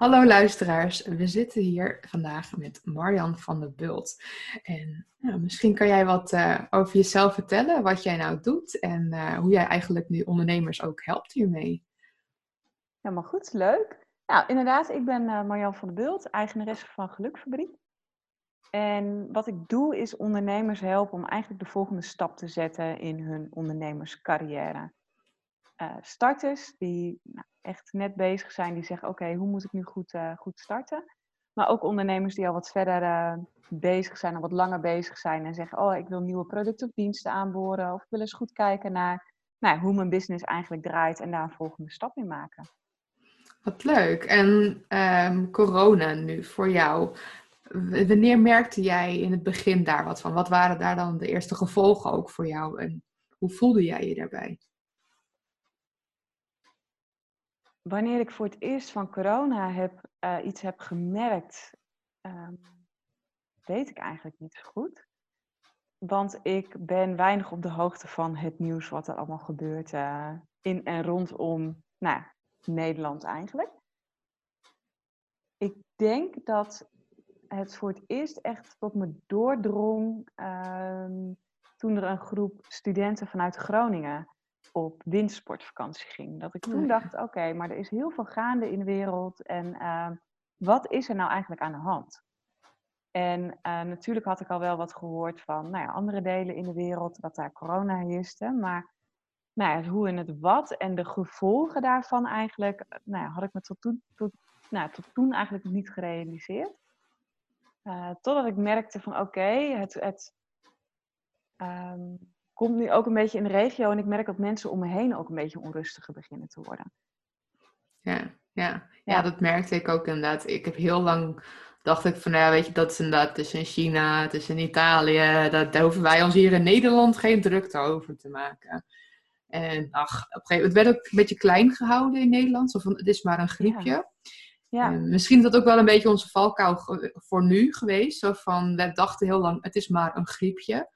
Hallo luisteraars, we zitten hier vandaag met Marjan van der Bult. En nou, misschien kan jij wat uh, over jezelf vertellen, wat jij nou doet en uh, hoe jij eigenlijk nu ondernemers ook helpt hiermee. Helemaal goed, leuk. Nou, inderdaad, ik ben uh, Marjan van der Bult, eigenaresse van Gelukfabriek. En wat ik doe is ondernemers helpen om eigenlijk de volgende stap te zetten in hun ondernemerscarrière. Uh, starters die nou, echt net bezig zijn, die zeggen: Oké, hoe moet ik nu goed, uh, goed starten? Maar ook ondernemers die al wat verder uh, bezig zijn, al wat langer bezig zijn en zeggen: Oh, ik wil nieuwe producten of diensten aanboren. Of ik wil eens goed kijken naar nou, hoe mijn business eigenlijk draait en daar een volgende stap in maken. Wat leuk. En um, corona nu voor jou. Wanneer merkte jij in het begin daar wat van? Wat waren daar dan de eerste gevolgen ook voor jou? En hoe voelde jij je daarbij? Wanneer ik voor het eerst van corona heb, uh, iets heb gemerkt, um, weet ik eigenlijk niet zo goed. Want ik ben weinig op de hoogte van het nieuws wat er allemaal gebeurt uh, in en rondom nou, Nederland eigenlijk. Ik denk dat het voor het eerst echt tot me doordrong um, toen er een groep studenten vanuit Groningen op wintersportvakantie ging. Dat ik toen dacht, oké, maar er is heel veel gaande in de wereld en uh, wat is er nou eigenlijk aan de hand? En uh, natuurlijk had ik al wel wat gehoord van nou ja, andere delen in de wereld, dat daar corona heerste. Maar nou ja, hoe en het wat en de gevolgen daarvan eigenlijk, nou ja, had ik me tot toen, tot, nou, tot toen eigenlijk niet gerealiseerd. Uh, totdat ik merkte van oké, het, het um, komt nu ook een beetje in de regio en ik merk dat mensen om me heen ook een beetje onrustiger beginnen te worden. Ja, ja. ja dat merkte ik ook inderdaad. Ik heb heel lang dacht ik van, ja, weet je, dat is inderdaad, in China, het is in Italië, dat, daar hoeven wij ons hier in Nederland geen drukte over te maken. En ach, op een gegeven moment werd ook een beetje klein gehouden in Nederland, zo van, het is maar een griepje. Ja. Ja. misschien is dat ook wel een beetje onze valkuil voor nu geweest. Zo van, we dachten heel lang, het is maar een griepje.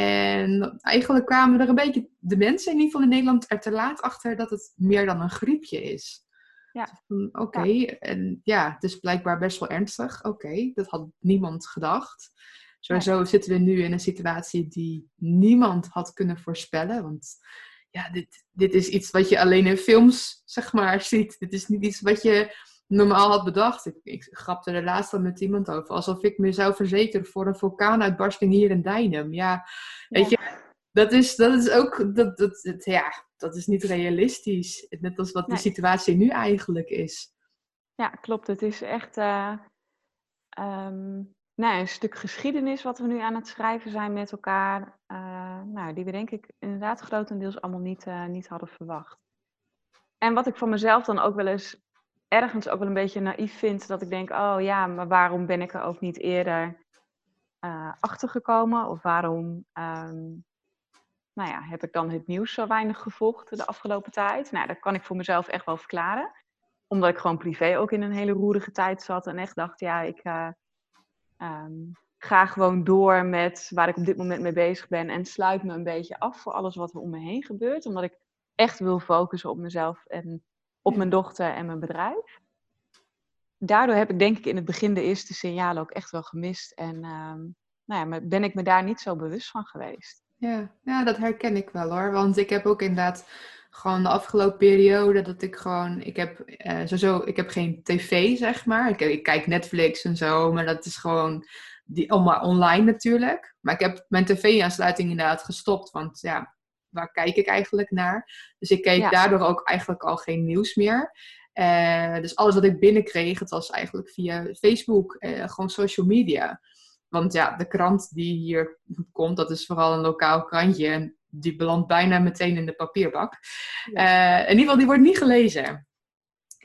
En eigenlijk kwamen er een beetje de mensen in ieder geval in Nederland er te laat achter dat het meer dan een griepje is. Ja. Oké, okay. ja. en ja, het is blijkbaar best wel ernstig. Oké, okay. dat had niemand gedacht. Sowieso ja. zitten we nu in een situatie die niemand had kunnen voorspellen. Want ja, dit, dit is iets wat je alleen in films, zeg maar, ziet. Dit is niet iets wat je normaal had bedacht. Ik, ik grapte er laatst al met iemand over. Alsof ik me zou verzekeren voor een vulkaanuitbarsting hier in Dijnem. Ja, weet je, dat is, dat is ook, dat, dat, dat, ja, dat is niet realistisch. Net als wat de situatie nu eigenlijk is. Ja, klopt. Het is echt uh, um, nou, een stuk geschiedenis wat we nu aan het schrijven zijn met elkaar. Uh, nou, die we denk ik inderdaad grotendeels allemaal niet, uh, niet hadden verwacht. En wat ik van mezelf dan ook wel eens ergens ook wel een beetje naïef vind. Dat ik denk, oh ja, maar waarom ben ik er ook niet eerder uh, achter gekomen? Of waarom um, nou ja, heb ik dan het nieuws zo weinig gevolgd de afgelopen tijd? Nou, dat kan ik voor mezelf echt wel verklaren. Omdat ik gewoon privé ook in een hele roerige tijd zat. En echt dacht, ja, ik uh, um, ga gewoon door met waar ik op dit moment mee bezig ben. En sluit me een beetje af voor alles wat er om me heen gebeurt. Omdat ik echt wil focussen op mezelf en op mijn dochter en mijn bedrijf. Daardoor heb ik denk ik in het begin de eerste signalen ook echt wel gemist. En uh, nou ja, ben ik me daar niet zo bewust van geweest. Ja, ja, dat herken ik wel hoor. Want ik heb ook inderdaad gewoon de afgelopen periode dat ik gewoon, ik heb uh, sowieso, ik heb geen tv zeg maar. Ik, ik, kijk Netflix en zo, maar dat is gewoon die, allemaal online natuurlijk. Maar ik heb mijn tv-aansluiting inderdaad gestopt, want ja, waar kijk ik eigenlijk naar? Dus ik keek daardoor ook eigenlijk al geen nieuws meer. Uh, dus alles wat ik binnenkreeg, het was eigenlijk via Facebook, uh, gewoon social media. Want ja, de krant die hier komt, dat is vooral een lokaal krantje. En die belandt bijna meteen in de papierbak. Uh, in ieder geval, die wordt niet gelezen.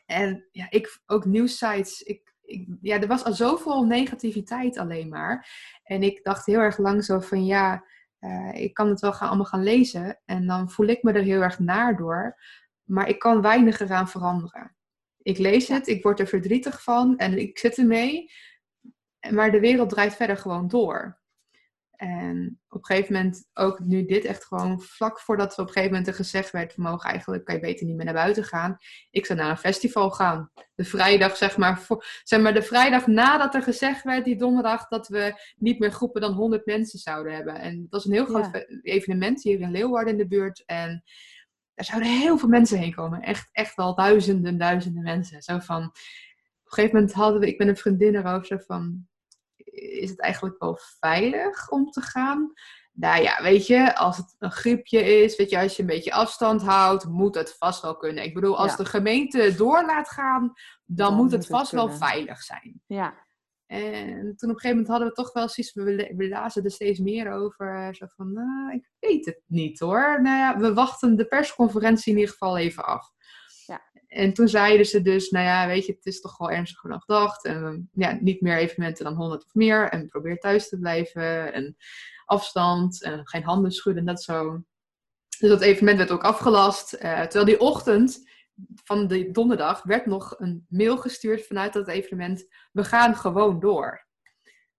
En ja, ik ook nieuwssites. Ik, ik, ja, er was al zoveel negativiteit alleen maar. En ik dacht heel erg lang zo van ja, uh, ik kan het wel gaan, allemaal gaan lezen en dan voel ik me er heel erg naar door. Maar ik kan weinig eraan veranderen. Ik lees het, ik word er verdrietig van en ik zit ermee. Maar de wereld draait verder gewoon door. En op een gegeven moment, ook nu dit echt gewoon vlak voordat we op een gegeven moment er gezegd werd, we mogen eigenlijk, kan je beter niet meer naar buiten gaan. Ik zou naar een festival gaan. De vrijdag, zeg maar, voor, zeg maar, de vrijdag nadat er gezegd werd, die donderdag, dat we niet meer groepen dan 100 mensen zouden hebben. En dat is een heel groot evenement hier in Leeuwarden in de buurt. En er zouden heel veel mensen heen komen. Echt, echt wel duizenden, duizenden mensen. Zo van, op een gegeven moment hadden we, ik ben een vriendin erover, zo van, is het eigenlijk wel veilig om te gaan? Nou ja, weet je, als het een griepje is, weet je, als je een beetje afstand houdt, moet het vast wel kunnen. Ik bedoel, als de gemeente door laat gaan, dan, moet het vast wel veilig zijn. Ja. En toen op een gegeven moment hadden we toch wel zoiets, we, we lazen er steeds meer over. Zo van, nou, ik weet het niet hoor. Nou ja, we wachten de persconferentie in ieder geval even af. En toen zeiden ze dus, nou ja, weet je, het is toch wel ernstig genoeg gedacht. En ja, niet meer evenementen dan 100 of meer. En probeer thuis te blijven. En afstand. En geen handen schudden, dat zo. Dus dat evenement werd ook afgelast. Uh, terwijl die ochtend van de donderdag werd nog een mail gestuurd vanuit dat evenement. We gaan gewoon door.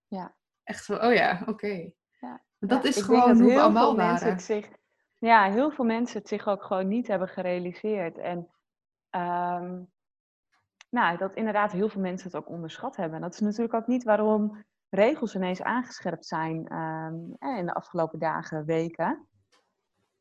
Ja. Echt zo, oh ja, oké. Ja. Dat is gewoon hoe we allemaal waren. Zich, ja, heel veel mensen het zich ook gewoon niet hebben gerealiseerd. En Um, nou, dat inderdaad heel veel mensen het ook onderschat hebben. En dat is natuurlijk ook niet waarom regels ineens aangescherpt zijn um, in de afgelopen dagen, weken.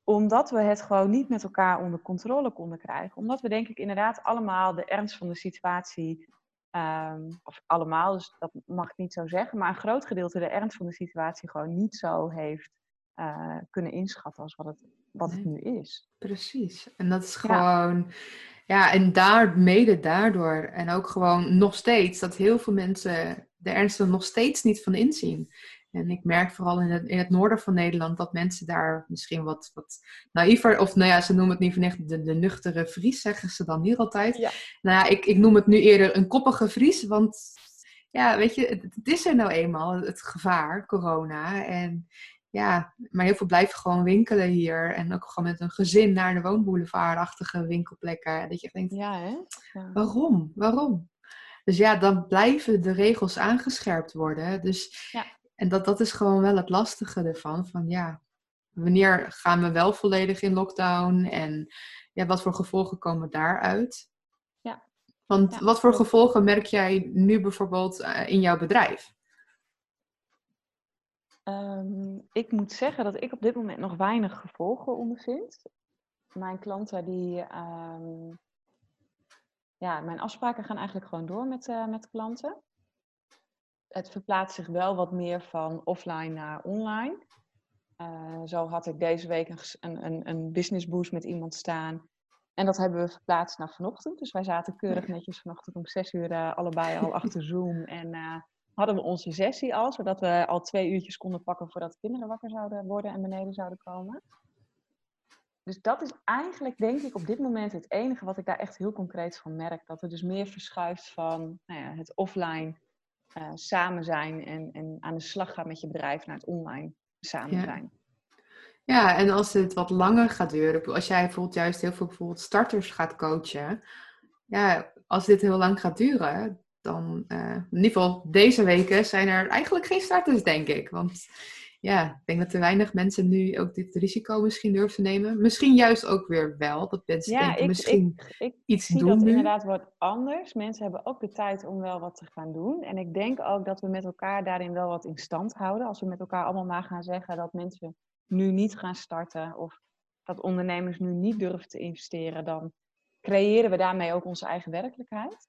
Omdat we het gewoon niet met elkaar onder controle konden krijgen. Omdat we denk ik inderdaad allemaal de ernst van de situatie, um, of allemaal, dus dat mag ik niet zo zeggen, maar een groot gedeelte de ernst van de situatie gewoon niet zo heeft uh, kunnen inschatten als wat het, wat het nu is. Precies. En dat is gewoon. Ja, en daar, mede daardoor en ook gewoon nog steeds dat heel veel mensen de ernst er nog steeds niet van inzien. En ik merk vooral in het, in het noorden van Nederland dat mensen daar misschien wat, wat naïver, of nou ja, ze noemen het niet van echt de, de nuchtere Fries, zeggen ze dan hier altijd. Ja. Nou ja, ik, ik noem het nu eerder een koppige Fries, want ja, weet je, het, het is er nou eenmaal, het gevaar, corona. En ja, maar heel veel blijven gewoon winkelen hier. En ook gewoon met een gezin naar de woonboulevardachtige winkelplekken. Dat je denkt, ja, hè? Ja. waarom? Waarom? Dus ja, dan blijven de regels aangescherpt worden. Dus, ja. En dat, dat is gewoon wel het lastige ervan. Van ja, wanneer gaan we wel volledig in lockdown? En ja, wat voor gevolgen komen daaruit? Ja. Want wat voor gevolgen merk jij nu bijvoorbeeld eh, in jouw bedrijf? Um, ik moet zeggen dat ik op dit moment nog weinig gevolgen ondervind. Mijn klanten die. Um, ja, mijn afspraken gaan eigenlijk gewoon door met, uh, met klanten. Het verplaatst zich wel wat meer van offline naar online. Uh, zo had ik deze week een, een, een business boost met iemand staan. En dat hebben we verplaatst naar vanochtend. Dus wij zaten keurig netjes vanochtend om zes uur uh, allebei al achter Zoom. En hadden we onze sessie al, zodat we al twee uurtjes konden pakken voordat de kinderen wakker zouden worden en beneden zouden komen. Dus dat is eigenlijk, denk ik, op dit moment het enige wat ik daar echt heel concreet van merk. Dat er dus meer verschuift van nou ja, het offline uh, samen zijn en, en aan de slag gaan met je bedrijf naar het online samen zijn. Ja, en als het wat langer gaat duren, als jij bijvoorbeeld juist heel veel bijvoorbeeld starters gaat coachen, ja, als dit heel lang gaat duren, dan uh, in ieder geval deze weken zijn er eigenlijk geen starters, denk ik. Want ja, ik denk dat er weinig mensen nu ook dit risico misschien durven te nemen. Misschien juist ook weer wel, dat mensen ja, denken ik, misschien ik, ik iets doen dat nu. inderdaad wordt anders. Mensen hebben ook de tijd om wel wat te gaan doen. En ik denk ook dat we met elkaar daarin wel wat in stand houden. Als we met elkaar allemaal maar gaan zeggen dat mensen nu niet gaan starten of dat ondernemers nu niet durven te investeren, dan creëren we daarmee ook onze eigen werkelijkheid.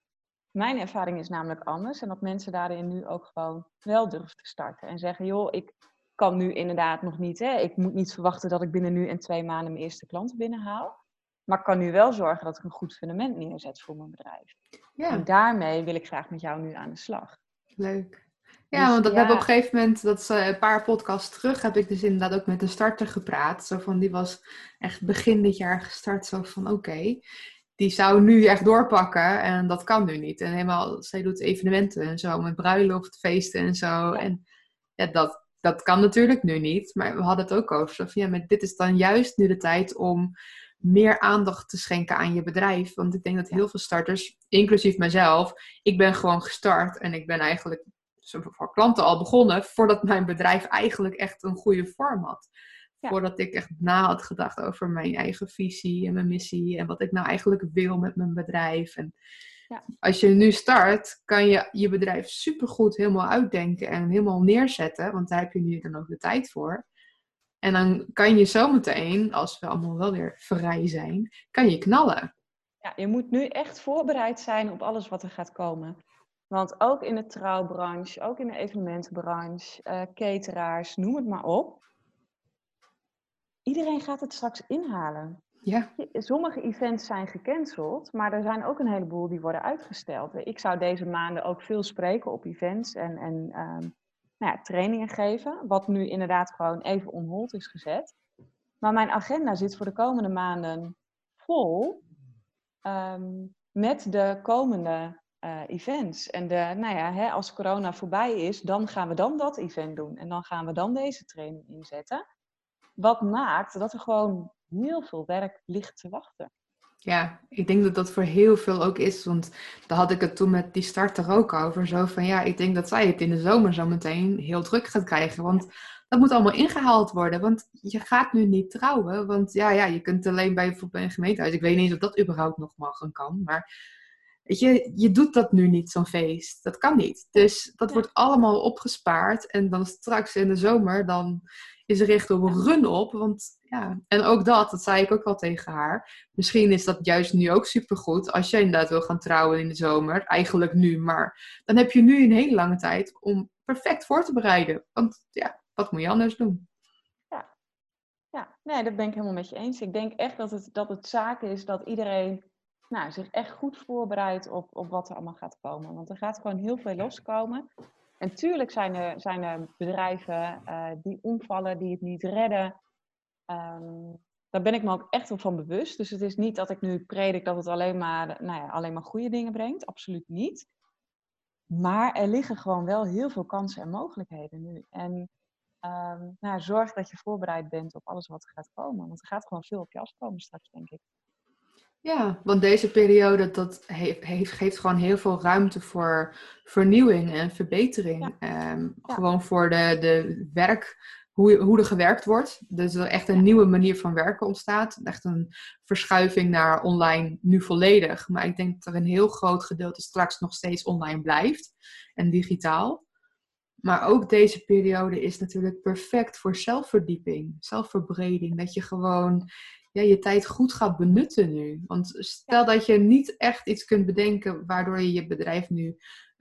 Mijn ervaring is namelijk anders en dat mensen daarin nu ook gewoon wel durven te starten en zeggen, joh, ik kan nu inderdaad nog niet, hè, ik moet niet verwachten dat ik binnen nu en twee maanden mijn eerste klanten binnenhaal, maar ik kan nu wel zorgen dat ik een goed fundament neerzet voor mijn bedrijf. Ja. En daarmee wil ik graag met jou nu aan de slag. Leuk. Ja, dus want dat ja. hebben op een gegeven moment, dat is een paar podcasts terug, heb ik dus inderdaad ook met de starter gepraat. Zo van, die was echt begin dit jaar gestart. Zo van, oké, die zou nu echt doorpakken en dat kan nu niet. En helemaal, zij doet evenementen en zo, met bruiloftfeesten en zo. En ja, dat, dat kan natuurlijk nu niet. Maar we hadden het ook over, ja, maar dit is dan juist nu de tijd om meer aandacht te schenken aan je bedrijf. Want ik denk dat heel veel starters, inclusief mezelf, ik ben gewoon gestart en ik ben eigenlijk voor klanten al begonnen voordat mijn bedrijf eigenlijk echt een goede vorm had. Voordat ik echt na had gedacht over mijn eigen visie en mijn missie en wat ik nou eigenlijk wil met mijn bedrijf. En ja. als je nu start, kan je je bedrijf supergoed helemaal uitdenken en helemaal neerzetten, want daar heb je nu dan ook de tijd voor. En dan kan je zometeen, als we allemaal wel weer vrij zijn, kan je knallen. Ja, je moet nu echt voorbereid zijn op alles wat er gaat komen. Want ook in de trouwbranche, ook in de evenementenbranche, uh, cateraars, noem het maar op. Iedereen gaat het straks inhalen. Ja. Sommige events zijn gecanceld, maar er zijn ook een heleboel die worden uitgesteld. Ik zou deze maanden ook veel spreken op events en, en um, nou ja, trainingen geven, wat nu inderdaad gewoon even on hold is gezet. Maar mijn agenda zit voor de komende maanden vol um, met de komende uh, events. En de, nou ja, hè, als corona voorbij is, dan gaan we dan dat event doen. En dan gaan we dan deze training inzetten. Wat maakt dat er gewoon heel veel werk ligt te wachten. Ja, ik denk dat dat voor heel veel ook is. Want daar had ik het toen met die starter ook over. Zo van ja, ik denk dat zij het in de zomer zo meteen heel druk gaat krijgen. Want dat moet allemaal ingehaald worden. Want je gaat nu niet trouwen. Want ja, ja je kunt alleen bij bijvoorbeeld een gemeentehuis. Ik weet niet of dat überhaupt nog mag en kan. Maar weet je, je doet dat nu niet, zo'n feest. Dat kan niet. Dus dat wordt allemaal opgespaard. En dan straks in de zomer, dan is echt op een run op. Want ja, en ook dat, dat zei ik ook al tegen haar. Misschien is dat juist nu ook supergoed als je inderdaad wil gaan trouwen in de zomer. Eigenlijk nu, maar dan heb je nu een hele lange tijd om perfect voor te bereiden. Want ja, wat moet je anders doen? Ja, ja. nee, dat ben ik helemaal met je eens. Ik denk echt dat het, dat het zaak is dat iedereen nou, zich echt goed voorbereidt op, op wat er allemaal gaat komen. Want er gaat gewoon heel veel loskomen. En tuurlijk zijn er, zijn er bedrijven uh, die omvallen, die het niet redden. Um, daar ben ik me ook echt wel van bewust. Dus het is niet dat ik nu predik dat het alleen maar, nou ja, alleen maar goede dingen brengt. Absoluut niet. Maar er liggen gewoon wel heel veel kansen en mogelijkheden nu. En um, nou, zorg dat je voorbereid bent op alles wat er gaat komen. Want er gaat gewoon veel op je afkomen straks, denk ik. Ja, want deze periode dat heeft, heeft, geeft gewoon heel veel ruimte voor vernieuwing en verbetering. Ehm, gewoon voor de, de werk, hoe, hoe er gewerkt wordt. Dus er echt een nieuwe manier van werken ontstaat. Echt een verschuiving naar online nu volledig. Maar ik denk dat er een heel groot gedeelte straks nog steeds online blijft en digitaal. Maar ook deze periode is natuurlijk perfect voor zelfverdieping, zelfverbreding. Dat je gewoon ja, je tijd goed gaat benutten nu. Want stel dat je niet echt iets kunt bedenken waardoor je je bedrijf nu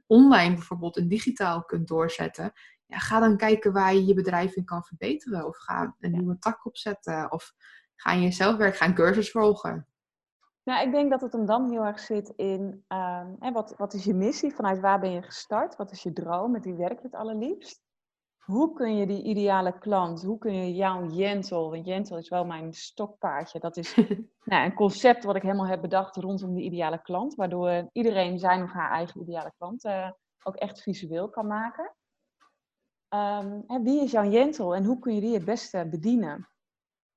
online bijvoorbeeld en digitaal kunt doorzetten. Ja, ga dan kijken waar je je bedrijf in kan verbeteren. Of ga een nieuwe tak opzetten. Of ga in je zelfwerk, ga een cursus volgen. Nou, ik denk dat het hem dan heel erg zit in uh, wat, wat is je missie? Vanuit waar ben je gestart? Wat is je droom? Met wie werk je het allerliefst? Hoe kun je die ideale klant, hoe kun je jouw Jentel, want Jentel is wel mijn stokpaardje, dat is nou, een concept wat ik helemaal heb bedacht rondom de ideale klant, waardoor iedereen zijn of haar eigen ideale klant uh, ook echt visueel kan maken. Um, hè, wie is jouw Jentel en hoe kun je die het beste bedienen?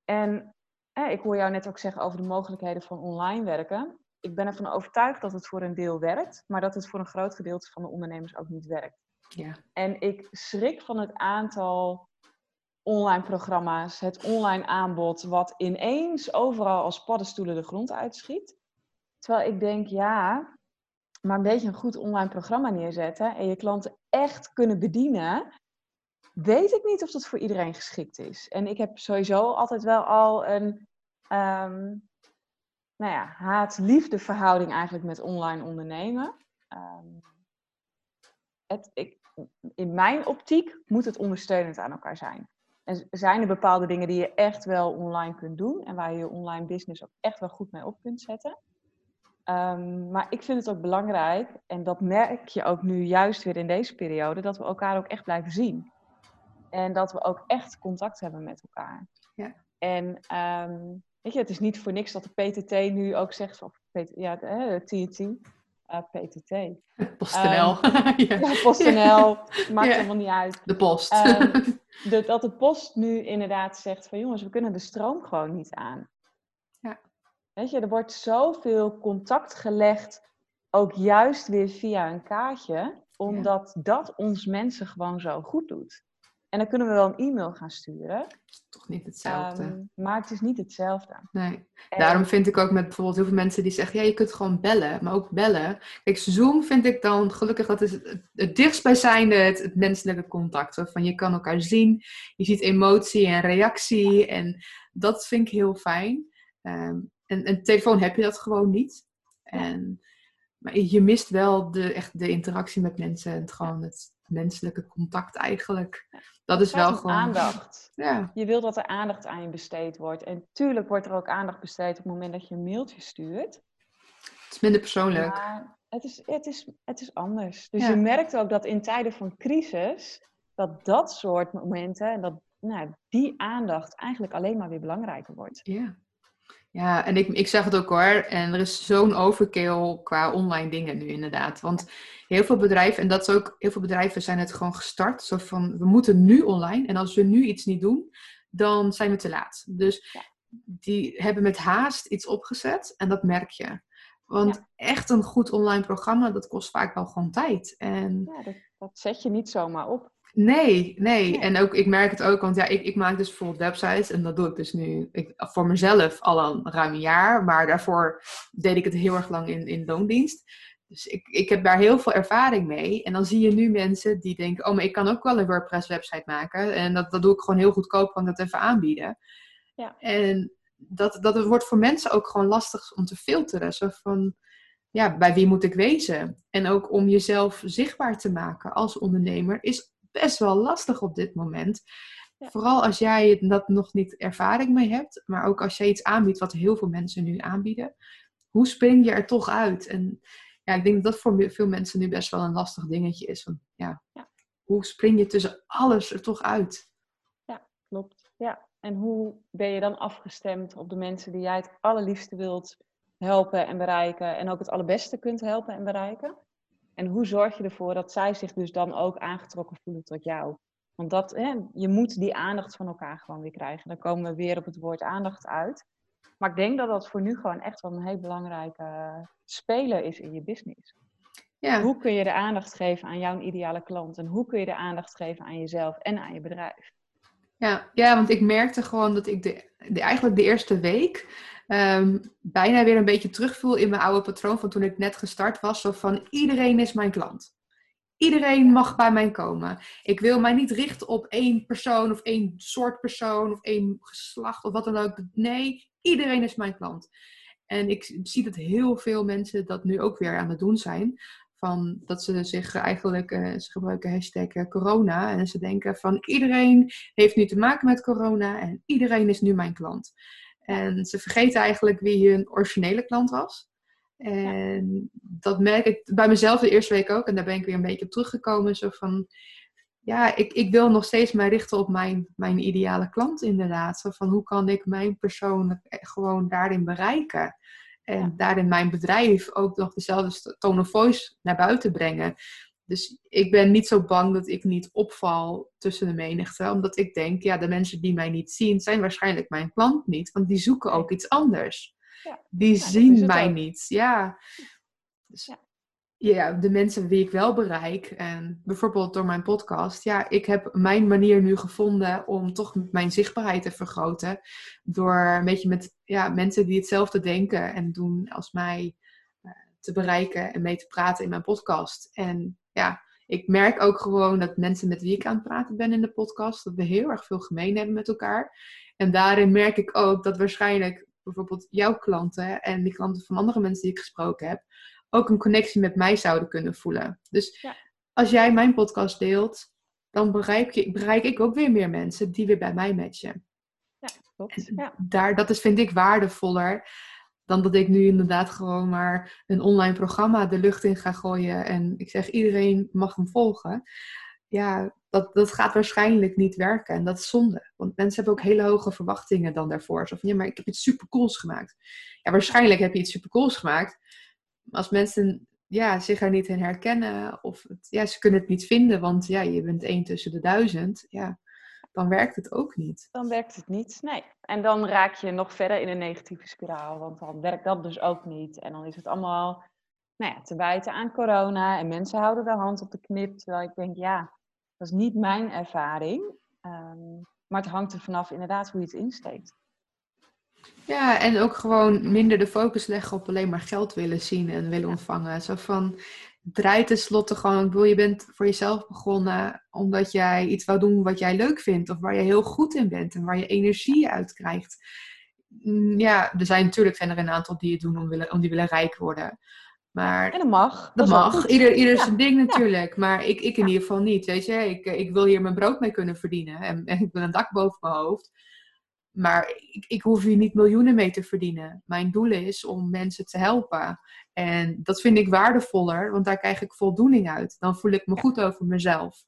En hè, ik hoor jou net ook zeggen over de mogelijkheden van online werken. Ik ben ervan overtuigd dat het voor een deel werkt, maar dat het voor een groot gedeelte van de ondernemers ook niet werkt. Ja. En ik schrik van het aantal online programma's, het online aanbod, wat ineens overal als paddenstoelen de grond uitschiet. Terwijl ik denk, ja, maar een beetje een goed online programma neerzetten en je klanten echt kunnen bedienen, weet ik niet of dat voor iedereen geschikt is. En ik heb sowieso altijd wel al een um, nou ja, haat-liefde verhouding eigenlijk met online ondernemen. Um, het, ik, in mijn optiek moet het ondersteunend aan elkaar zijn. En zijn er bepaalde dingen die je echt wel online kunt doen en waar je je online business ook echt wel goed mee op kunt zetten. Um, maar ik vind het ook belangrijk, en dat merk je ook nu juist weer in deze periode, dat we elkaar ook echt blijven zien. En dat we ook echt contact hebben met elkaar. Ja. En um, weet je, het is niet voor niks dat de PTT nu ook zegt, of ja, de TNT, uh, PTT. PostNL. Um. PostNL, maakt helemaal niet uit. De post. Um, de, dat de post nu inderdaad zegt van jongens, we kunnen de stroom gewoon niet aan. Ja. Weet je, er wordt zoveel contact gelegd, ook juist weer via een kaartje. omdat dat ons mensen gewoon zo goed doet. En dan kunnen we wel een e-mail gaan sturen. Toch niet hetzelfde. Ehm, maar het is niet hetzelfde. Nee. Daarom vind ik ook met bijvoorbeeld heel veel mensen die zeggen, ja, je kunt gewoon bellen, maar ook bellen. Kijk, Zoom vind ik dan gelukkig, dat is het, het dichtstbijzijnde, het, het menselijke contact. Van je kan elkaar zien, je ziet emotie en reactie en dat vind ik heel fijn. Um, en een telefoon heb je dat gewoon niet. En, maar je mist wel de, echt de interactie met mensen en het, gewoon het menselijke contact eigenlijk. Dat is wel gewoon. Aandacht. Ja. Je wilt dat er aandacht aan je besteed wordt. En tuurlijk wordt er ook aandacht besteed op het moment dat je een mailtje stuurt. Het is minder persoonlijk. Maar het is, het is, het is anders. Dus je merkt ook dat in tijden van crisis, dat dat soort momenten en dat nou, die aandacht eigenlijk alleen maar weer belangrijker wordt. Ja. Ja, en ik, ik zeg het ook hoor. En er is zo'n overkill qua online dingen nu inderdaad. Want heel veel bedrijven, en dat is ook, heel veel bedrijven zijn het gewoon gestart. Zo van, we moeten nu online. En als we nu iets niet doen, dan zijn we te laat. Dus die hebben met haast iets opgezet en dat merk je. Want echt een goed online programma, dat kost vaak wel gewoon tijd. En... Ja, dat, dat zet je niet zomaar op. Nee, nee. En ook, ik merk het ook, want ja, ik, ik maak dus bijvoorbeeld websites en dat doe ik dus nu ik, voor mezelf al een ruim een jaar, maar daarvoor deed ik het heel erg lang in, in loondienst. Dus ik, ik heb daar heel veel ervaring mee. En dan zie je nu mensen die denken, oh, maar ik kan ook wel een WordPress website maken. En dat, dat doe ik gewoon heel goedkoop, kan ik dat even aanbieden. Ja. En dat, dat wordt voor mensen ook gewoon lastig om te filteren. Zo van, ja, bij wie moet ik wezen? En ook om jezelf zichtbaar te maken als ondernemer is best wel lastig op dit moment. Vooral als jij dat nog niet ervaring mee hebt, maar ook als jij iets aanbiedt wat heel veel mensen nu aanbieden. Hoe spring je er toch uit? En ja, ik denk dat dat voor veel mensen nu best wel een lastig dingetje is. Van, ja, ja. Hoe spring je tussen alles er toch uit? Ja, klopt. Ja. En hoe ben je dan afgestemd op de mensen die jij het allerliefste wilt helpen en bereiken en ook het allerbeste kunt helpen en bereiken? En hoe zorg je ervoor dat zij zich dus dan ook aangetrokken voelen tot jou? Want dat, hè, je moet die aandacht van elkaar gewoon weer krijgen. Dan komen we weer op het woord aandacht uit. Maar ik denk dat dat voor nu gewoon echt wel een heel belangrijke speler is in je business. Ja. Hoe kun je de aandacht geven aan jouw ideale klant? En hoe kun je de aandacht geven aan jezelf en aan je bedrijf? Ja, ja want ik merkte gewoon dat ik de, de eigenlijk de eerste week Ehm, bijna weer een beetje terugvoel in mijn oude patroon van toen ik net gestart was. Zo van iedereen is mijn klant. Iedereen mag bij mij komen. Ik wil mij niet richten op één persoon of één soort persoon of één geslacht of wat dan ook. Nee, iedereen is mijn klant. En ik zie dat heel veel mensen dat nu ook weer aan het doen zijn. Van dat ze zich eigenlijk, uh, ze gebruiken hashtag eh, corona. En ze denken van iedereen heeft nu te maken met corona en iedereen is nu mijn klant. En ze vergeten eigenlijk wie hun originele klant was. En dat merk ik bij mezelf de eerste week ook. En daar ben ik weer een beetje op teruggekomen. Zo van, ja, ik, ik wil nog steeds mij richten op mijn, mijn ideale klant inderdaad. Zo van, hoe kan ik mijn persoon gewoon daarin bereiken? En daarin mijn bedrijf ook nog dezelfde tone of voice naar buiten brengen. Dus ik ben niet zo bang dat ik niet opval tussen de menigte. Omdat ik denk, ja, de mensen die mij niet zien, zijn waarschijnlijk mijn klant niet. Want die zoeken ook iets anders. Ja. Die zien mij niet. Ja. Dus, ja. ja. de mensen wie ik wel bereik, en bijvoorbeeld door mijn podcast, ja, ik heb mijn manier nu gevonden om toch mijn zichtbaarheid te vergroten. Door een beetje met ja, mensen die hetzelfde denken en doen als mij te bereiken en mee te praten in mijn podcast. En ja, ik merk ook gewoon dat mensen met wie ik aan het praten ben in de podcast, dat we heel erg veel gemeen hebben met elkaar. En daarin merk ik ook dat waarschijnlijk bijvoorbeeld jouw klanten en die klanten van andere mensen die ik gesproken heb, ook een connectie met mij zouden kunnen voelen. Dus ja. als jij mijn podcast deelt, dan bereik, je, bereik ik ook weer meer mensen die weer bij mij matchen. Ja, klopt. Ja. Daar, dat is, vind ik waardevoller dan dat ik nu inderdaad gewoon maar een online programma de lucht in ga gooien en ik zeg iedereen mag hem volgen. Ja, dat, dat gaat waarschijnlijk niet werken en dat is zonde. Want mensen hebben ook hele hoge verwachtingen dan daarvoor. Zo van ja, maar ik heb iets supercools gemaakt. Ja, waarschijnlijk heb je iets supercools gemaakt. Maar als mensen ja, zich er niet in herkennen of ja, ze kunnen het niet vinden, want ja, je bent één tussen de duizend. Ja, dan werkt het ook niet. Dan werkt het niet, nee. En dan raak je nog verder in een negatieve spiraal, want dan werkt dat dus ook niet. En dan is het allemaal nou ja, te wijten aan corona en mensen houden de hand op de knip. Terwijl ik denk, ja, dat is niet mijn ervaring. Ehm, maar het hangt er vanaf inderdaad hoe je het insteekt. Ja, en ook gewoon minder de focus leggen op alleen maar geld willen zien en willen ontvangen. Zo van, draai tenslotte gewoon, ik bedoel, je bent voor jezelf begonnen omdat jij iets wou doen wat jij leuk vindt of waar je heel goed in bent en waar je energie uit krijgt. Mm, ja, er zijn natuurlijk zijn er een aantal die het doen om, willen, om die willen rijk worden. Maar, en dat mag. Dat, mag. Ieder, ieder zijn ding natuurlijk. Maar ik, ik in ieder geval niet. Weet je, ik, ik wil hier mijn brood mee kunnen verdienen. En, en ik wil een dak boven mijn hoofd. Maar ik, ik hoef hier niet miljoenen mee te verdienen. Mijn doel is om mensen te helpen. En dat vind ik waardevoller, want daar krijg ik voldoening uit. Dan voel ik me goed over mezelf.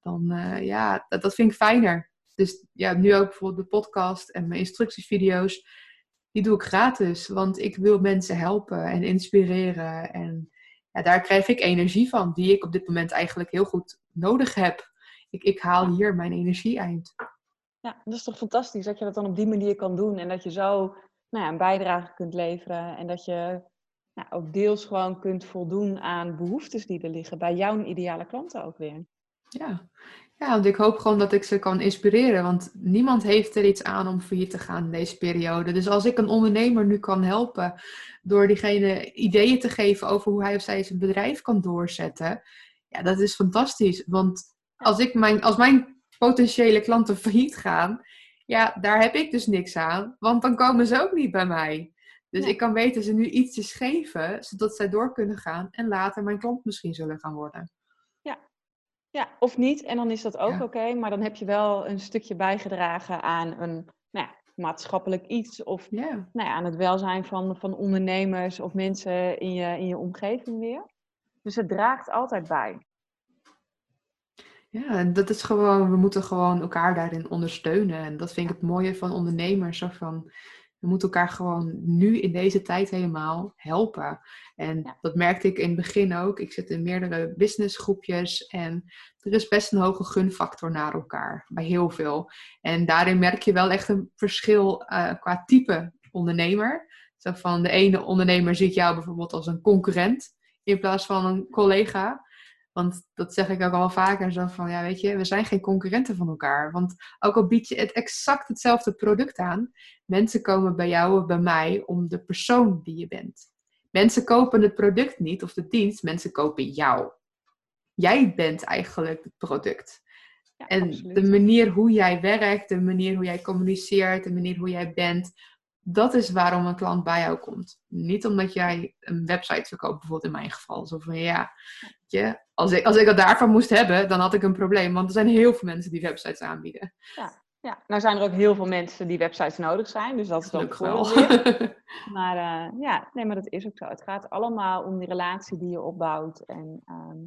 Dan, uh, ja, dat, vind ik fijner. Dus ja, nu ook bijvoorbeeld de podcast en mijn instructievideo's. Die doe ik gratis, want ik wil mensen helpen en inspireren. En ja, daar krijg ik energie van, die ik op dit moment eigenlijk heel goed nodig heb. Ik, ik haal hier mijn energie eind. Ja, dat is toch fantastisch dat je dat dan op die manier kan doen en dat je zo nou ja, een bijdrage kunt leveren en dat je nou, ook deels gewoon kunt voldoen aan behoeftes die er liggen bij jouw ideale klanten ook weer. Ja. ja, want ik hoop gewoon dat ik ze kan inspireren, want niemand heeft er iets aan om failliet te gaan in deze periode. Dus als ik een ondernemer nu kan helpen door diegene ideeën te geven over hoe hij of zij zijn bedrijf kan doorzetten, ja, dat is fantastisch. Want als, ik mijn, als mijn potentiële klanten failliet gaan, ja, daar heb ik dus niks aan, want dan komen ze ook niet bij mij. Dus ik kan weten ze nu ietsjes geven, zodat zij door kunnen gaan en later mijn klant misschien zullen gaan worden. Ja, ja of niet. En dan is dat ook oké, maar dan heb je wel een stukje bijgedragen aan een nou ja, maatschappelijk iets of nou ja, aan het welzijn van, van ondernemers of mensen in je, in je omgeving weer. Dus het draagt altijd bij. Ja, en dat is gewoon, we moeten gewoon elkaar daarin ondersteunen. En dat vind ik het mooie van ondernemers. Zo van, we moeten elkaar gewoon nu in deze tijd helemaal helpen. En dat merkte ik in het begin ook. Ik zit in meerdere businessgroepjes en er is best een hoge gunfactor naar elkaar. Bij heel veel. En daarin merk je wel echt een verschil uh, qua type ondernemer. Zo van de ene ondernemer ziet jou bijvoorbeeld als een concurrent in plaats van een collega. Want dat zeg ik ook al vaker zo van, ja weet je, we zijn geen concurrenten van elkaar. Want ook al bied je het exact hetzelfde product aan, mensen komen bij jou of bij mij om de persoon die je bent. Mensen kopen het product niet of de dienst, mensen kopen jou. Jij bent eigenlijk het product. Ja, en de manier hoe jij werkt, de manier hoe jij communiceert, de manier hoe jij bent, dat is waarom een klant bij jou komt. Niet omdat jij een website verkoopt, bijvoorbeeld in mijn geval. Zo van ja, je, als, ik, als ik dat daarvan moest hebben, dan had ik een probleem. Want er zijn heel veel mensen die websites aanbieden. Ja, ja. nou zijn er ook heel veel mensen die websites nodig zijn. Dus dat is ook wel. maar uh, ja, nee, maar dat is ook zo. Het gaat allemaal om die relatie die je opbouwt. En ehm,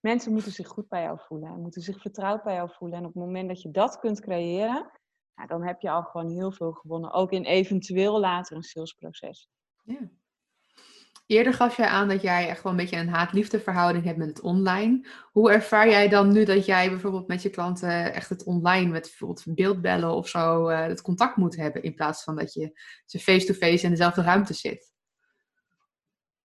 mensen moeten zich goed bij jou voelen. En moeten zich vertrouwd bij jou voelen. En op het moment dat je dat kunt creëren, dan heb je al gewoon heel veel gewonnen. Ook in eventueel later een salesproces. Ja. Eerder gaf jij aan dat jij echt wel een beetje een haat-liefde verhouding hebt met het online. Hoe ervaar jij dan nu dat jij bijvoorbeeld met je klanten echt het online, met bijvoorbeeld beeldbellen of zo, uh, het contact moet hebben in plaats van dat je ze face-to-face in dezelfde ruimte zit?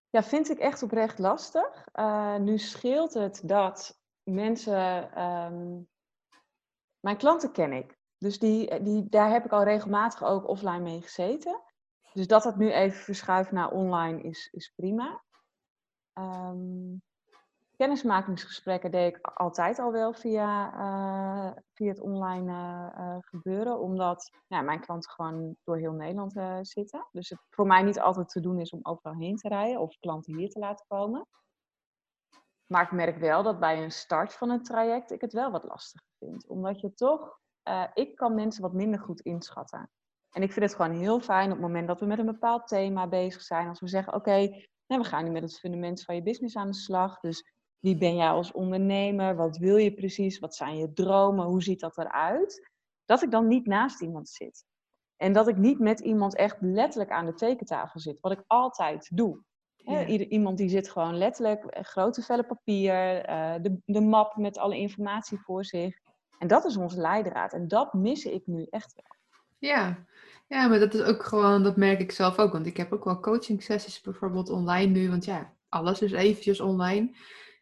Ja, vind ik echt oprecht lastig. Uh, nu scheelt het dat mensen. Um, mijn klanten ken ik. Dus die, die, daar heb ik al regelmatig ook offline mee gezeten. Dus dat het nu even verschuift naar online is, is prima. Um, kennismakingsgesprekken deed ik altijd al wel via, uh, via het online uh, gebeuren, omdat ja, mijn klanten gewoon door heel Nederland zitten. Dus het voor mij niet altijd te doen is om overal heen te rijden of klanten hier te laten komen. Maar ik merk wel dat bij een start van een traject ik het wel wat lastiger vind. Omdat je toch ik kan mensen wat minder goed inschatten. En ik vind het gewoon heel fijn op het moment dat we met een bepaald thema bezig zijn. Als we zeggen, oké, nou, we gaan nu met het fundament van je business aan de slag. Dus wie ben jij als ondernemer? Wat wil je precies? Wat zijn je dromen? Hoe ziet dat eruit? Dat ik dan niet naast iemand zit. En dat ik niet met iemand echt letterlijk aan de tekentafel zit. Wat ik altijd doe. iemand die zit gewoon letterlijk, eh, grote vellen papier, uh, de, de map met alle informatie voor zich. En dat is onze leidraad. En dat mis ik nu echt wel. Ja. ja, maar dat is ook gewoon, dat merk ik zelf ook. Want ik heb ook wel coaching sessies bijvoorbeeld online nu. Want ja, alles is eventjes online.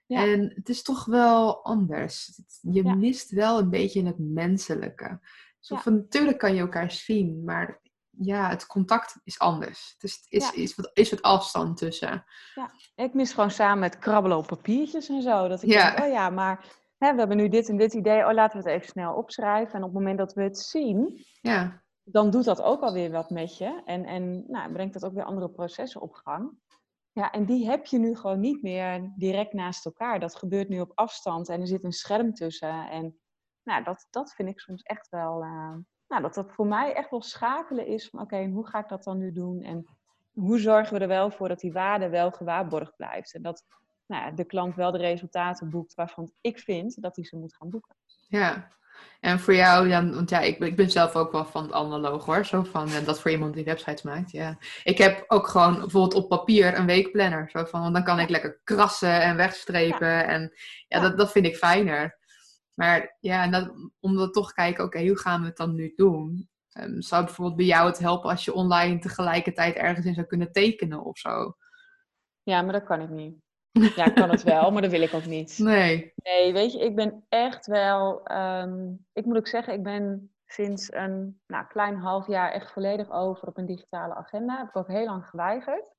En het is toch wel anders. Je mist wel een beetje het menselijke. Zo natuurlijk kan je elkaar zien, maar ja, het contact is anders. Dus het is, is, wat, is wat afstand tussen. Ja, ik mis gewoon samen het krabbelen op papiertjes en zo. Dat ik denk, oh ja, maar hè, we hebben nu dit en dit idee. Oh, laten we het even snel opschrijven. En op het moment dat we het zien, ja. Dan doet dat ook alweer wat met je. En, en nou, brengt dat ook weer andere processen op gang. Ja, en die heb je nu gewoon niet meer direct naast elkaar. Dat gebeurt nu op afstand en er zit een scherm tussen. En nou, dat, dat vind ik soms echt wel... Uh, nou, dat dat voor mij echt wel schakelen is van... Oké, hoe ga ik dat dan nu doen? En hoe zorgen we er wel voor dat die waarde wel gewaarborgd blijft? En dat nou, de klant wel de resultaten boekt waarvan ik vind dat hij ze moet gaan boeken. Ja, en voor jou, dan, want ja, ik, ik ben zelf ook wel van het analoog hoor. Zo van, en dat voor iemand die websites maakt, ja. Ik heb ook gewoon bijvoorbeeld op papier een weekplanner. Zo van, want dan kan ik lekker krassen en wegstrepen. En ja, Dat, dat vind ik fijner. Maar ja, en dat, om dan toch kijken, oké, hoe gaan we het dan nu doen? Um, zou bijvoorbeeld bij jou het helpen als je online tegelijkertijd ergens in zou kunnen tekenen of zo? Ja, maar dat kan ik niet. Ja, ik kan het wel, maar dat wil ik ook niet. Nee. Nee, weet je, ik ben echt wel... Ehm, ik moet ook zeggen, ik ben sinds een nou, klein half jaar echt volledig over op een digitale agenda. Heb ik ook heel lang geweigerd.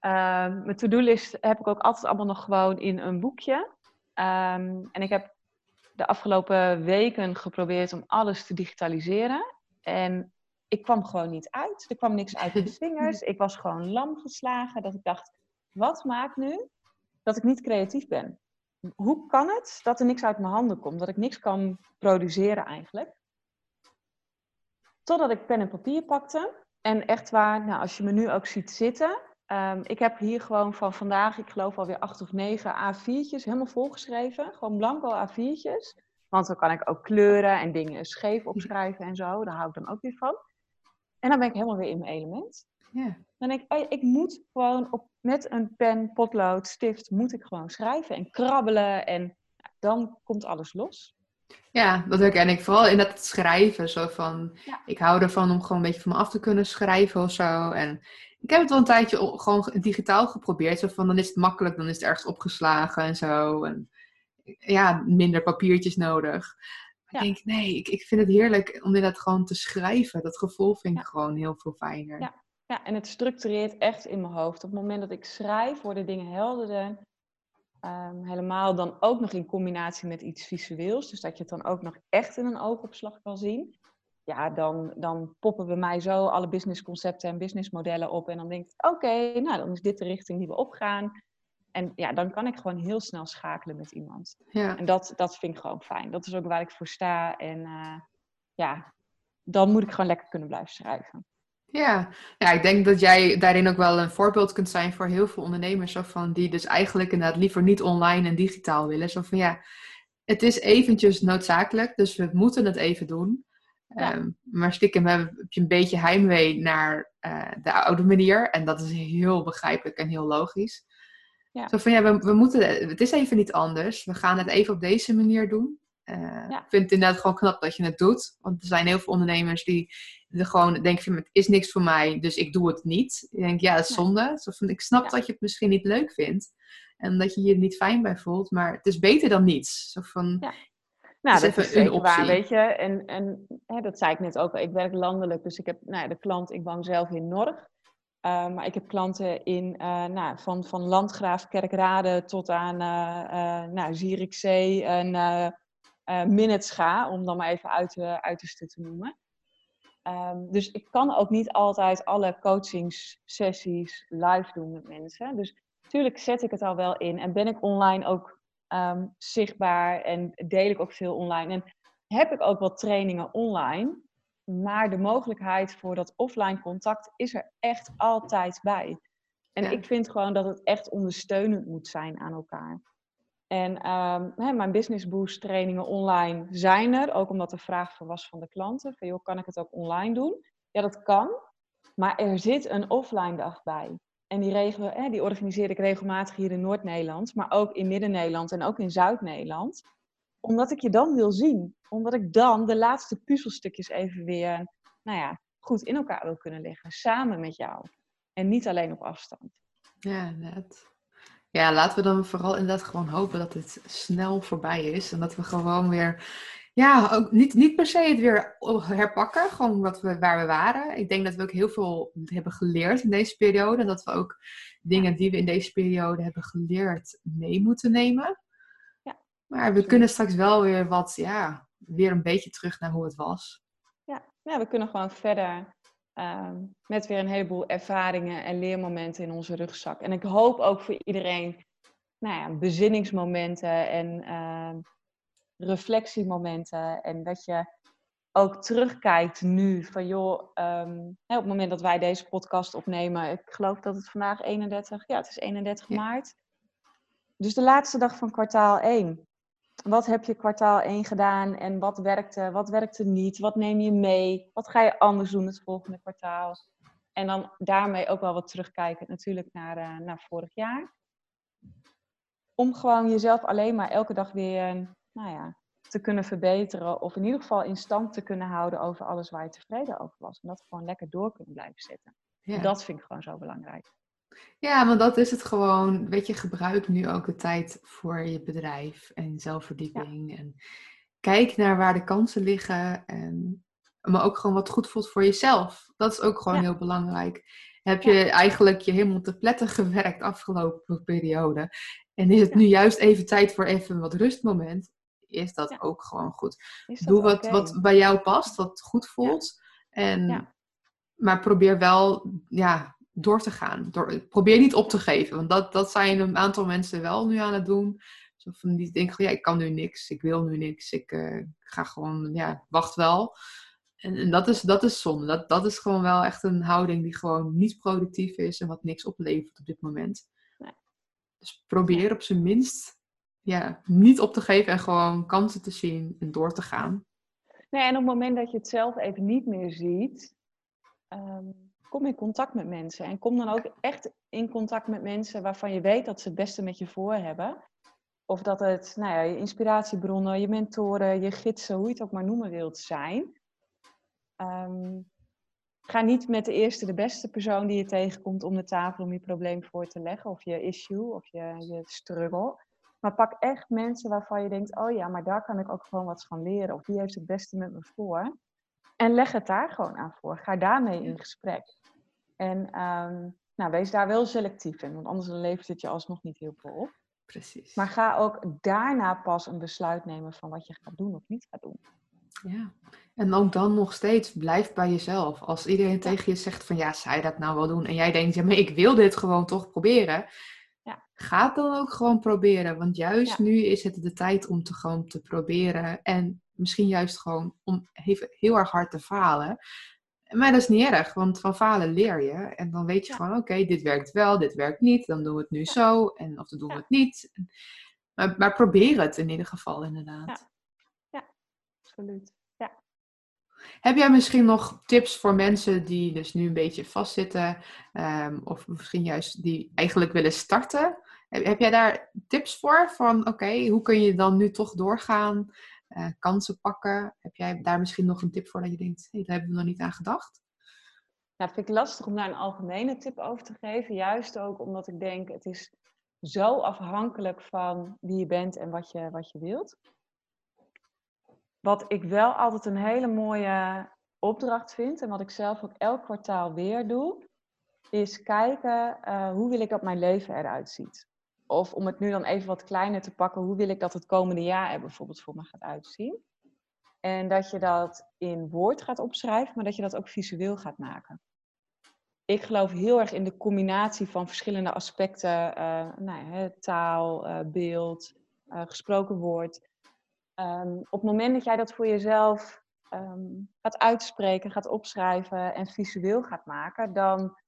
Um, mijn to-do-list heb ik ook altijd allemaal nog gewoon in een boekje. Ehm, en ik heb de afgelopen weken geprobeerd om alles te digitaliseren. En ik kwam gewoon niet uit. Er kwam niks uit de vingers. Ik was gewoon lam geslagen. Dat ik dacht, wat maakt nu dat ik niet creatief ben? Hoe kan het dat er niks uit mijn handen komt? Dat ik niks kan produceren eigenlijk? Totdat ik pen en papier pakte. En echt waar, nou, als je me nu ook ziet zitten. Um, ik heb hier gewoon van vandaag, ik geloof alweer acht of negen A4'tjes helemaal volgeschreven. Gewoon blanco A4'tjes. Want dan kan ik ook kleuren en dingen scheef opschrijven en zo. Daar hou ik dan ook weer van. En dan ben ik helemaal weer in mijn element. Ja. Dan denk ik, oh ik moet gewoon op, met een pen, potlood, stift, moet ik gewoon schrijven en krabbelen. En dan komt alles los. Ja, dat herken ik vooral in dat schrijven. Zo van, ik hou ervan om gewoon een beetje van me af te kunnen schrijven of zo. En ik heb het wel een tijdje gewoon digitaal geprobeerd. Zo van, dan is het makkelijk, dan is het ergens opgeslagen en zo. En ja, minder papiertjes nodig. Maar ik denk, nee, ik, ik vind het heerlijk om inderdaad gewoon te schrijven. Dat gevoel vind ik gewoon heel veel fijner. Ja. Ja, en het structureert echt in mijn hoofd. Op het moment dat ik schrijf, worden dingen helderder. Um, helemaal dan ook nog in combinatie met iets visueels. Dus dat je het dan ook nog echt in een oogopslag kan zien. Ja, dan, dan poppen bij mij zo alle businessconcepten en businessmodellen op. En dan denk ik, oké, nou dan is dit de richting die we opgaan. En ja, dan kan ik gewoon heel snel schakelen met iemand. Ja. En dat, dat vind ik gewoon fijn. Dat is ook waar ik voor sta. En uh, ja, dan moet ik gewoon lekker kunnen blijven schrijven. Ja. ja, ik denk dat jij daarin ook wel een voorbeeld kunt zijn voor heel veel ondernemers. Zo van, die dus eigenlijk inderdaad liever niet online en digitaal willen. Zo van ja, het is eventjes noodzakelijk, dus we moeten het even doen. Ehm, maar stiekem heb je een beetje heimwee naar uh, de oude manier. En dat is heel begrijpelijk en heel logisch. Ja. Zo van ja, we, we moeten, het is even niet anders. We gaan het even op deze manier doen. Uh, Ik vind het inderdaad gewoon knap dat je het doet. Want er zijn heel veel ondernemers die er gewoon denken: het is niks voor mij, dus ik doe het niet. Ik denk, ja, dat is zonde. Zo van, ik snap dat je het misschien niet leuk vindt. En dat je je er niet fijn bij voelt. Maar het is beter dan niets. Zo van, ja. Nou, dat is zeker waar, weet je. En, en hè, dat zei ik net ook Ik werk landelijk, dus ik heb nou, de klant, ik woon zelf in Norg. Uh, maar ik heb klanten in, uh, nou, van, van Landgraaf, Kerkrade tot aan uh, nou, Zierikzee en uh, minutes ga, om dan maar even uit de uiterste te noemen. Um, dus ik kan ook niet altijd alle coachingssessies live doen met mensen. Dus natuurlijk zet ik het al wel in en ben ik online ook um, zichtbaar en deel ik ook veel online. En heb ik ook wat trainingen online, maar de mogelijkheid voor dat offline contact is er echt altijd bij. En ja. ik vind gewoon dat het echt ondersteunend moet zijn aan elkaar. En um, hè, mijn Business Boost trainingen online zijn er, ook omdat de vraag voor was van de klanten. Van, joh, kan ik het ook online doen? Ja, dat kan. Maar er zit een offline dag bij. En die, hè, die organiseer ik regelmatig hier in Noord-Nederland, maar ook in Midden-Nederland en ook in Zuid-Nederland. Omdat ik je dan wil zien. Omdat ik dan de laatste puzzelstukjes even weer nou ja, goed in elkaar wil kunnen leggen. Samen met jou. En niet alleen op afstand. Ja, net. Ja, laten we dan vooral inderdaad gewoon hopen dat het snel voorbij is. En dat we gewoon weer, ja, ook niet, niet per se het weer herpakken, gewoon wat we, waar we waren. Ik denk dat we ook heel veel hebben geleerd in deze periode. En dat we ook dingen die we in deze periode hebben geleerd mee moeten nemen. Ja, maar we kunnen straks wel weer wat, ja, weer een beetje terug naar hoe het was. Ja, ja we kunnen gewoon verder Ehm, met weer een heleboel ervaringen en leermomenten in onze rugzak. En ik hoop ook voor iedereen nou ja, bezinningsmomenten en uh, reflectiemomenten. En dat je ook terugkijkt nu van joh, ehm, op het moment dat wij deze podcast opnemen, ik geloof dat het vandaag 31, ja het is 31 maart. Dus de laatste dag van kwartaal 1 wat heb je kwartaal 1 gedaan en wat werkte, wat werkte niet? Wat neem je mee? Wat ga je anders doen het volgende kwartaal? En dan daarmee ook wel wat terugkijken natuurlijk naar, uh, naar vorig jaar. Om gewoon jezelf alleen maar elke dag weer nou ja, te kunnen verbeteren. Of in ieder geval in stand te kunnen houden over alles waar je tevreden over was. En dat gewoon lekker door kunnen blijven zetten. Dat vind ik gewoon zo belangrijk. Ja, want dat is het gewoon. Weet je, gebruik nu ook de tijd voor je bedrijf en zelfverdieping. En kijk naar waar de kansen liggen. En, maar ook gewoon wat goed voelt voor jezelf. Dat is ook gewoon heel belangrijk. Heb je eigenlijk je helemaal te pletten gewerkt afgelopen periode. En is het nu juist even tijd voor even wat rustmoment. Is dat ook gewoon goed. Doe wat, wat bij jou past, wat goed voelt. En, Maar probeer wel ja, door te gaan. Door, probeer niet op te geven, want dat, dat zijn een aantal mensen wel nu aan het doen. Zo van die denken, ja, ik kan nu niks, ik wil nu niks, ik uh, ga gewoon, ja, wacht wel. En, en, dat, is, dat is zonde. Dat, dat is gewoon wel echt een houding die gewoon niet productief is en wat niks oplevert op dit moment. Nee. Dus probeer op zijn minst ja, niet op te geven en gewoon kansen te zien en door te gaan. Nee, en op het moment dat je het zelf even niet meer ziet, ehm, kom in contact met mensen. En kom dan ook echt in contact met mensen waarvan je weet dat ze het beste met je voor hebben. Of dat het nou ja, je inspiratiebronnen, je mentoren, je gidsen, hoe je het ook maar noemen wilt zijn. Ehm, ga niet met de eerste, de beste persoon die je tegenkomt om de tafel om je probleem voor te leggen. Of je issue of je, je struggle. Maar pak echt mensen waarvan je denkt, oh ja, maar daar kan ik ook gewoon wat van leren. Of die heeft het beste met me voor. En leg het daar gewoon aan voor. Ga daarmee in gesprek. En ehm, nou, wees daar wel selectief in, want anders levert het je alsnog niet heel veel op. Precies. Maar ga ook daarna pas een besluit nemen van wat je gaat doen of niet gaat doen. Ja, en ook dan nog steeds, blijf bij jezelf. Als iedereen tegen je zegt van ja, zou je dat nou wel doen? En jij denkt, ja, maar ik wil dit gewoon toch proberen. Ja. Ga het dan ook gewoon proberen. Want juist nu is het de tijd om te gewoon te proberen. En misschien juist gewoon om even heel erg hard te falen. Maar dat is niet erg, want van falen leer je. En dan weet je gewoon, oké, dit werkt wel, dit werkt niet. Dan doen we het nu zo, en of dan doen we het niet. Maar, maar probeer het in ieder geval, inderdaad. Ja, absoluut. Ja. Heb jij misschien nog tips voor mensen die dus nu een beetje vastzitten, um, of misschien juist die eigenlijk willen starten? Heb, heb jij daar tips voor? Van oké, hoe kun je dan nu toch doorgaan? Uh, kansen pakken. Heb jij daar misschien nog een tip voor dat je denkt, hey, daar hebben we nog niet aan gedacht? Nou, vind ik lastig om daar een algemene tip over te geven. Juist ook omdat ik denk, het is zo afhankelijk van wie je bent en wat je, wat je wilt. Wat ik wel altijd een hele mooie opdracht vind en wat ik zelf ook elk kwartaal weer doe, is kijken uh, hoe wil ik dat mijn leven eruit ziet. Of om het nu dan even wat kleiner te pakken, hoe wil ik dat het komende jaar er bijvoorbeeld voor me gaat uitzien? En dat je dat in woord gaat opschrijven, maar dat je dat ook visueel gaat maken. Ik geloof heel erg in de combinatie van verschillende aspecten, uh, nou ja, taal, uh, beeld, uh, gesproken woord. Um, op het moment dat jij dat voor jezelf um, gaat uitspreken, gaat opschrijven en visueel gaat maken, dan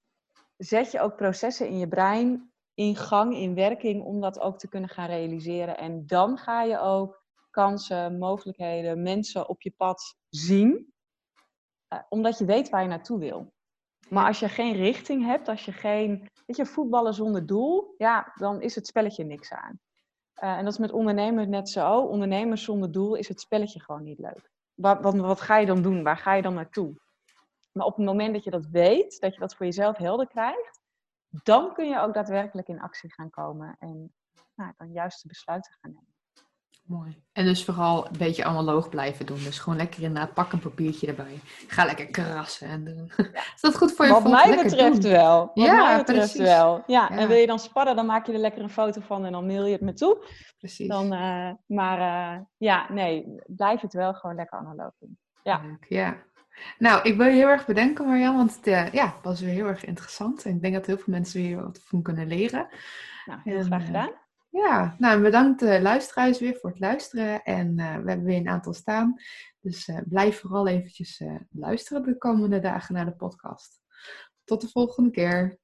zet je ook processen in je brein in gang, in werking, om dat ook te kunnen gaan realiseren. En dan ga je ook kansen, mogelijkheden, mensen op je pad zien, uh, omdat je weet waar je naartoe wil. Maar als je geen richting hebt, als je geen, weet je, voetballen zonder doel, ja, dan is het spelletje niks aan. Uh, en dat is met ondernemers net zo. Ondernemers zonder doel is het spelletje gewoon niet leuk. Wat, wat, wat ga je dan doen? Waar ga je dan naartoe? Maar op het moment dat je dat weet, dat je dat voor jezelf helder krijgt, dan kun je ook daadwerkelijk in actie gaan komen en nou, dan juiste besluiten gaan nemen. Mooi. En dus vooral een beetje analoog blijven doen. Dus gewoon lekker inderdaad, pak een papiertje erbij. Ga lekker krassen en doen. Is dat goed voor je Wat mij betreft wel. Wat Ja, mij betreft precies. wel. Ja, Ja. en wil je dan spadden, dan maak je er lekker een foto van en dan mail je het me toe. Precies. Dan, eh, maar eh, ja, nee, blijf het wel gewoon lekker analoog doen. ja. Ja. Nou, ik wil je heel erg bedanken Marjan, want het eh, ja, was weer heel erg interessant. En ik denk dat heel veel mensen weer wat van kunnen leren. Nou, heel En, graag eh, gedaan. Ja, nou bedankt de luisteraars weer voor het luisteren. En eh, we hebben weer een aantal staan. Dus eh, blijf vooral eventjes eh, luisteren de komende dagen naar de podcast. Tot de volgende keer.